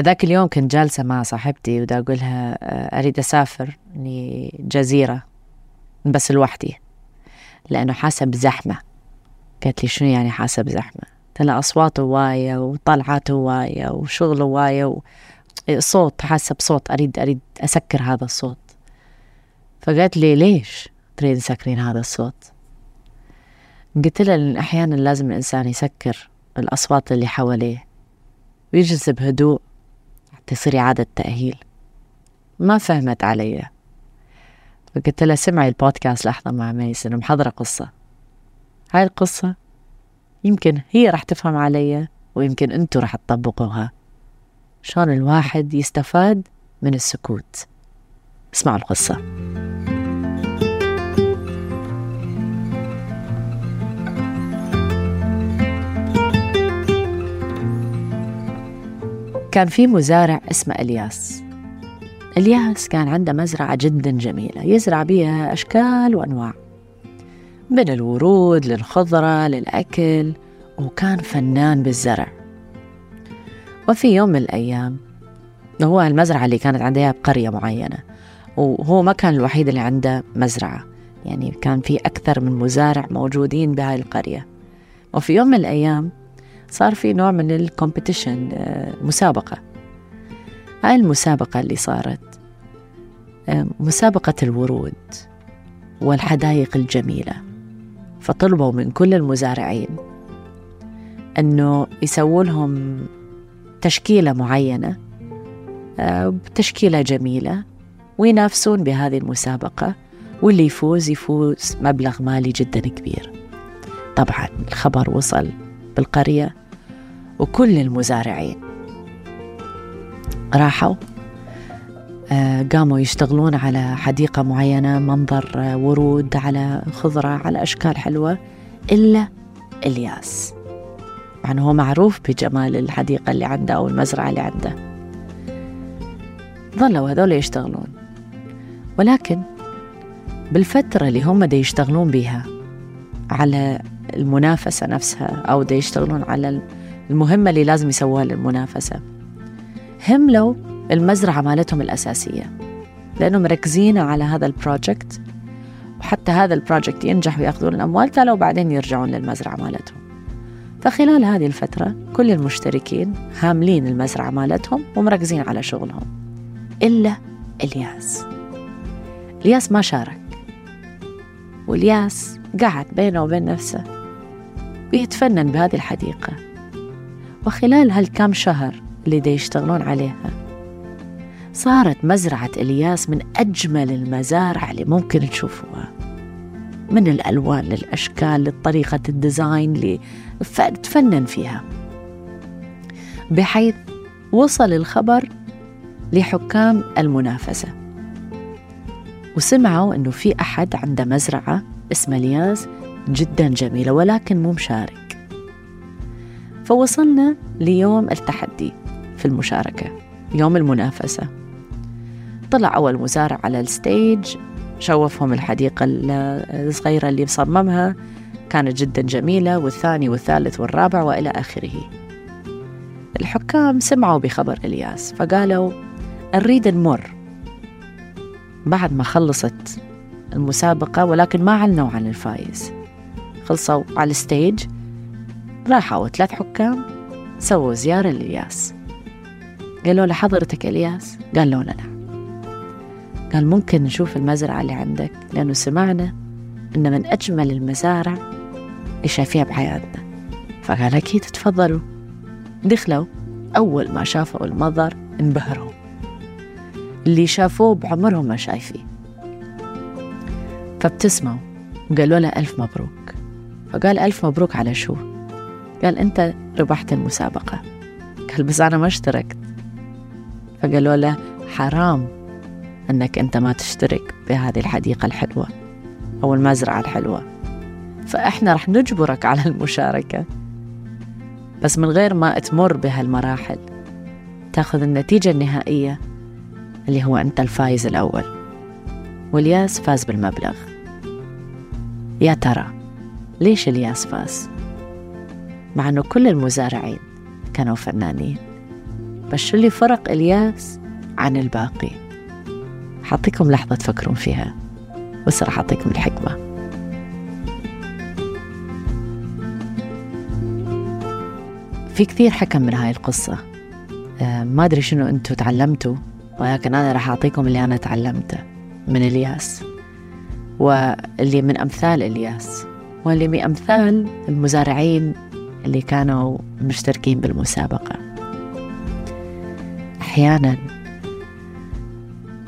ذاك اليوم كنت جالسة مع صاحبتي ودا أقولها آه، أريد أسافر لجزيرة بس لوحدي لأنه حاسة بزحمة. قالت لي شنو يعني حاسة بزحمة؟ قلت لها أصوات هواية وطلعات هواية وشغل هواية وصوت حاسة بصوت أريد أريد أسكر هذا الصوت. فقالت لي ليش تريد تسكرين هذا الصوت؟ قلت لها لأن أحيانا لازم الإنسان يسكر الأصوات اللي حواليه ويجلس بهدوء. حتى يصير إعادة تأهيل. ما فهمت علي. فقلت لها سمعي البودكاست لحظة مع ميس إنه محضرة قصة. هاي القصة يمكن هي رح تفهم علي ويمكن أنتوا رح تطبقوها. شلون الواحد يستفاد من السكوت. اسمعوا القصة. كان في مزارع اسمه إلياس. إلياس كان عنده مزرعة جدا جميلة يزرع بيها أشكال وأنواع من الورود للخضرة للأكل وكان فنان بالزرع. وفي يوم من الأيام هو المزرعة اللي كانت عندها بقرية معينة وهو ما كان الوحيد اللي عنده مزرعة يعني كان في أكثر من مزارع موجودين بهاي القرية. وفي يوم من الأيام صار في نوع من الكومبيتيشن آه، مسابقة. هاي المسابقة اللي صارت آه، مسابقة الورود والحدائق الجميلة. فطلبوا من كل المزارعين أنه يسووا لهم تشكيلة معينة آه، تشكيلة جميلة وينافسون بهذه المسابقة. واللي يفوز يفوز مبلغ مالي جدا كبير. طبعا الخبر وصل بالقرية وكل المزارعين. راحوا آه، قاموا يشتغلون على حديقة معينة منظر آه، ورود على خضرة على أشكال حلوة إلا إلياس. مع أنه هو معروف بجمال الحديقة اللي عنده أو المزرعة اللي عنده. ظلوا هذول يشتغلون. ولكن بالفترة اللي هم دي يشتغلون بها على المنافسة نفسها أو دي يشتغلون على المهمة اللي لازم يسووها للمنافسة. هملوا المزرعة مالتهم الأساسية لأنهم مركزين على هذا ال project وحتى هذا ال project ينجح ويأخذون الأموال تالو بعدين يرجعون للمزرعة مالتهم. فخلال هذه الفترة كل المشتركين هاملين المزرعة مالتهم ومركزين على شغلهم. إلا إلياس. إلياس ما شارك. وإلياس قعد بينه وبين نفسه. ويتفنن بهذه الحديقة. وخلال هالكام شهر اللي دي يشتغلون عليها صارت مزرعة إلياس من أجمل المزارع اللي ممكن تشوفوها. من الألوان للأشكال لطريقة الديزاين اللي تفنن فيها. بحيث وصل الخبر لحكام المنافسة. وسمعوا أنه في أحد عنده مزرعة اسمها إلياس جدا جميلة ولكن مو مشارك. فوصلنا ليوم التحدي في المشاركة يوم المنافسة. طلع أول مزارع على الستيج شوفهم الحديقة الصغيرة اللي مصممها كانت جدا جميلة والثاني والثالث والرابع وإلى آخره. الحكام سمعوا بخبر إلياس فقالوا نريد نمر. بعد ما خلصت المسابقة ولكن ما علنوا عن الفايز. خلصوا على ال stage راحوا ثلاث حكام سووا زيارة لإلياس قالوا له حضرتك إلياس؟ قال له نعم. قال ممكن نشوف المزرعة اللي عندك لأنه سمعنا إن من أجمل المزارع اللي شايفيها بحياتنا. فقال أكيد تفضلوا. دخلوا أول ما شافوا المنظر انبهروا. اللي شافوه بعمرهم ما شايفيه. فابتسموا وقالوا له ألف مبروك. فقال ألف مبروك على شو؟ قال أنت ربحت المسابقة. قال بس أنا ما اشتركت. فقالوا له حرام أنك أنت ما تشترك بهذه الحديقة الحلوة أو المزرعة الحلوة. فإحنا رح نجبرك على المشاركة. بس من غير ما تمر بهالمراحل تأخذ النتيجة النهائية اللي هو أنت الفايز الأول. والياس فاز بالمبلغ. يا ترى ليش الياس فاز؟ مع أنه كل المزارعين كانوا فنانين. بس شو اللي فرق الياس عن الباقي؟ حاعطيكم لحظة تفكرون فيها بس راح أعطيكم الحكمة. في كثير حكم من هاي القصة. آه، ما أدري شنو أنتوا تعلمتوا ولكن أنا راح أعطيكم اللي أنا تعلمته من الياس. واللي من أمثال الياس. واللي أمثال المزارعين اللي كانوا مشتركين بالمسابقة. أحيانا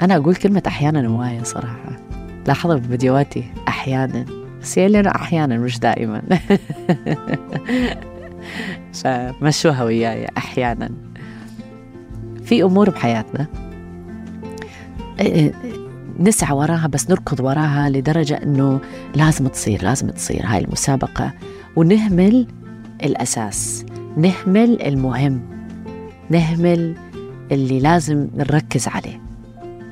أنا أقول كلمة أحيانا هواية صراحة. لاحظوا في فيديوهاتي أحيانا بس هي أحيانا مش دائما. فمشوها وياي أحيانا. في أمور بحياتنا. نسعى وراها بس نركض وراها لدرجة أنه لازم تصير لازم تصير. هاي المسابقة. ونهمل الأساس. نهمل المهم. نهمل اللي لازم نركز عليه.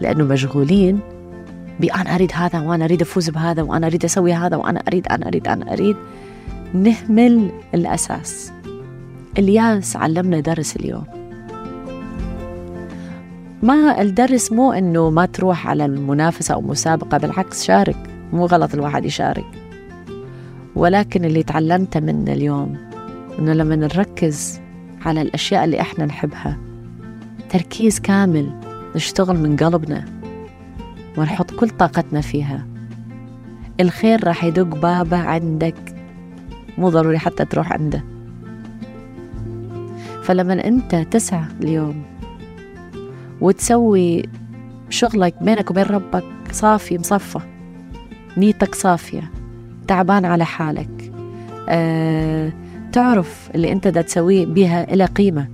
لأنه مشغولين بأنا أريد هذا وأنا أريد أفوز بهذا وأنا أريد أسوي هذا وأنا أريد أنا أريد أنا أريد. نهمل الأساس. إلياس علمنا درس اليوم. ما الدرس مو إنه ما تروح على المنافسة أو مسابقة بالعكس شارك. مو غلط الواحد يشارك. ولكن اللي تعلمته منه اليوم إنه لما نركز على الأشياء اللي إحنا نحبها تركيز كامل نشتغل من قلبنا ونحط كل طاقتنا فيها. الخير راح يدق بابه عندك مو ضروري حتى تروح عنده. فلما أنت تسعى اليوم وتسوي شغلك بينك وبين ربك صافي مصفى. نيتك صافية. تعبان على حالك. أه تعرف اللي انت دا تسويه بها إلى قيمة.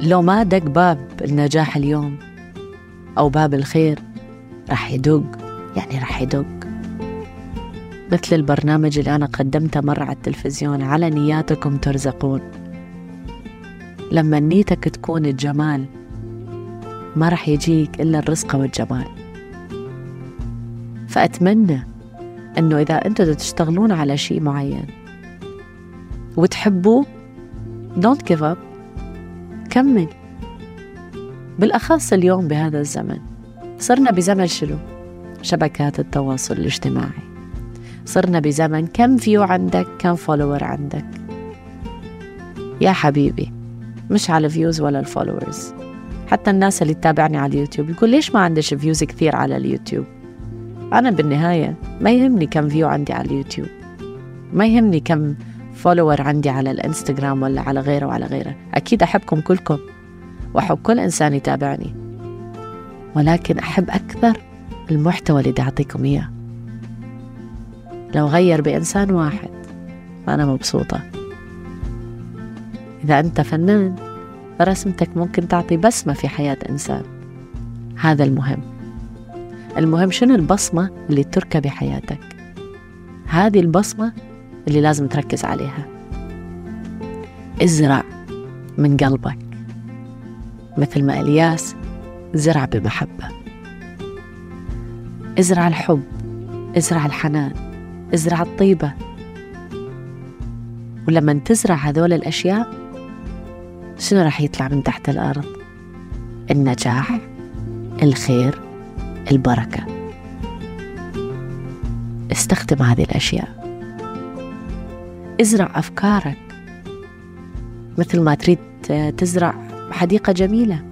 لو ما دق باب النجاح اليوم أو باب الخير راح يدق. يعني راح يدق. مثل البرنامج اللي أنا قدمته مرة على التلفزيون على نياتكم ترزقون. لما نيتك تكون الجمال ما رح يجيك إلا الرزق والجمال. فأتمنى أنه إذا أنتوا تشتغلون على شيء معين وتحبوه don't give up كمل. بالأخص اليوم بهذا الزمن. صرنا بزمن شنو؟ شبكات التواصل الاجتماعي. صرنا بزمن كم view عندك كم follower عندك. يا حبيبي. مش على ال views ولا ال followers حتى الناس اللي تتابعني على اليوتيوب يقول ليش ما عندش views كثير على اليوتيوب؟ أنا بالنهاية ما يهمني كم view عندي على اليوتيوب. ما يهمني كم follower عندي على الإنستغرام ولا على غيره وعلى غيره. أكيد أحبكم كلكم وأحب كل إنسان يتابعني. ولكن أحب أكثر المحتوى اللي بدي أعطيكم إياه. لو غير بإنسان واحد فأنا مبسوطة. إذا أنت فنان رسمتك ممكن تعطي بسمة في حياة إنسان. هذا المهم. المهم شنو البصمة اللي تركب بحياتك؟ هذه البصمة اللي لازم تركز عليها. ازرع من قلبك. مثل ما إلياس زرع بمحبة. ازرع الحب ازرع الحنان ازرع الطيبة. ولما تزرع هذول الأشياء شنو راح يطلع من تحت الأرض؟ النجاح الخير البركة. استخدم هذه الأشياء. ازرع أفكارك. مثل ما تريد تزرع حديقة جميلة.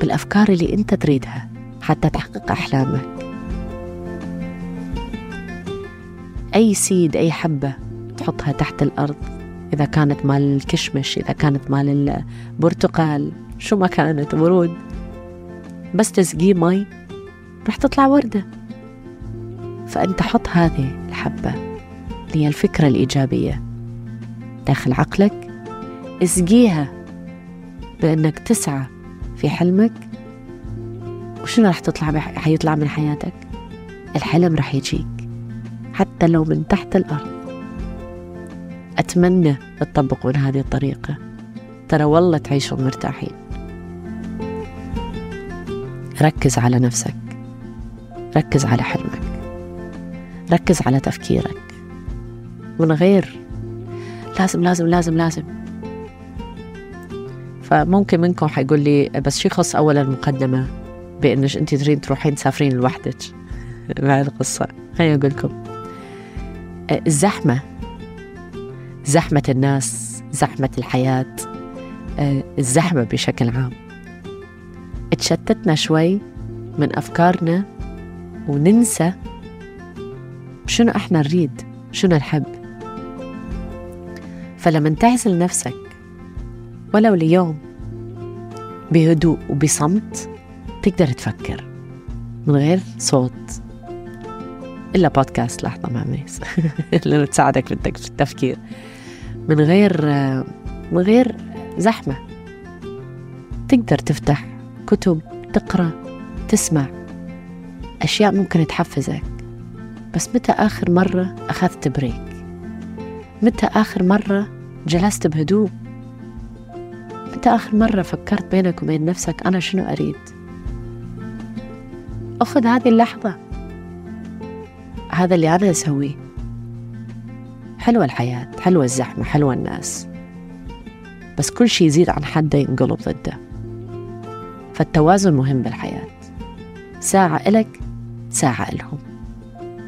بالأفكار اللي أنت تريدها حتى تحقق أحلامك. أي سيد أي حبة تحطها تحت الأرض. إذا كانت مال الكشمش إذا كانت مال البرتقال شو ما كانت ورود بس تسقيه مي رح تطلع وردة. فأنت حط هذه الحبة اللي هي الفكرة الإيجابية داخل عقلك. اسقيها بأنك تسعى في حلمك. وشنو رح تطلع حيطلع من حياتك؟ الحلم رح يجيك حتى لو من تحت الأرض. أتمنى تطبقون هذه الطريقة. ترى والله تعيشون مرتاحين. ركز على نفسك. ركز على حلمك. ركز على تفكيرك. من غير لازم لازم لازم لازم. فممكن منكم حيقول لي بس شو يخص أول المقدمة؟ بأنش أنت تريد تروحين تسافرين لوحدك. مع القصة. خليني أقول لكم. الزحمة زحمة الناس زحمة الحياة الزحمة بشكل عام. تشتتنا شوي من أفكارنا وننسى شنو إحنا نريد شنو نحب. فلما تعزل نفسك ولو ليوم بهدوء وبصمت تقدر تفكر من غير صوت. إلا بودكاست لحظة مع اللي تساعدك في التفكير. من غير من غير زحمة. تقدر تفتح كتب تقرأ تسمع. أشياء ممكن تحفزك. بس متى آخر مرة أخذت بريك متى آخر مرة جلست بهدوء؟ متى آخر مرة فكرت بينك وبين نفسك أنا شنو أريد؟ أخذ هذه اللحظة. هذا اللي أنا أسويه. حلوة الحياة حلوة الزحمة حلوة الناس. بس كل شيء يزيد عن حده ينقلب ضده. فالتوازن مهم بالحياة. ساعة إلك ساعة إلهم.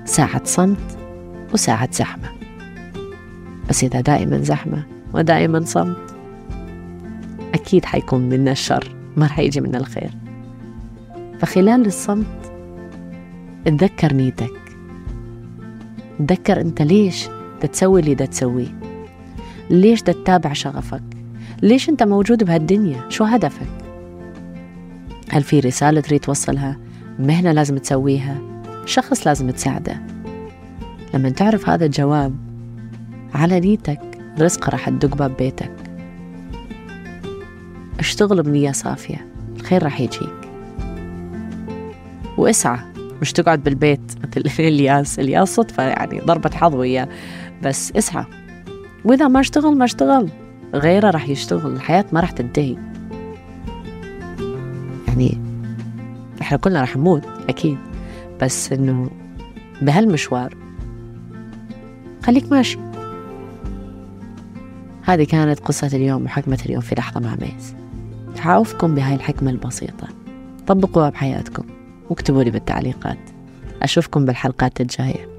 ساعة صمت وساعة زحمة. بس إذا دائما زحمة ودائما صمت أكيد حيكون منا الشر ما رح يجي منا الخير. فخلال الصمت اتذكر نيتك. تذكر أنت ليش تسوي اللي تسويه؟ ليش تتابع شغفك؟ ليش أنت موجود بهالدنيا؟ شو هدفك؟ هل في رسالة تريد توصلها؟ مهنة لازم تسويها؟ شخص لازم تساعده؟ لما تعرف هذا الجواب على نيتك رزق راح تدق باب بيتك. اشتغل بنية صافية الخير راح يجيك. واسعى. مش تقعد بالبيت. مثل الياس الياس صدفة يعني ضربة حظ وياه. بس اسعى. وإذا ما اشتغل ما اشتغل. غيره راح يشتغل. الحياة ما راح تنتهي. يعني إحنا كلنا راح نموت أكيد. بس إنه بهالمشوار خليك ماشي. هذه كانت قصة اليوم وحكمة اليوم في لحظة مع ميس. حأوفكم بهاي الحكمة البسيطة. طبقوها بحياتكم. واكتبوا لي بالتعليقات. أشوفكم بالحلقات الجاية.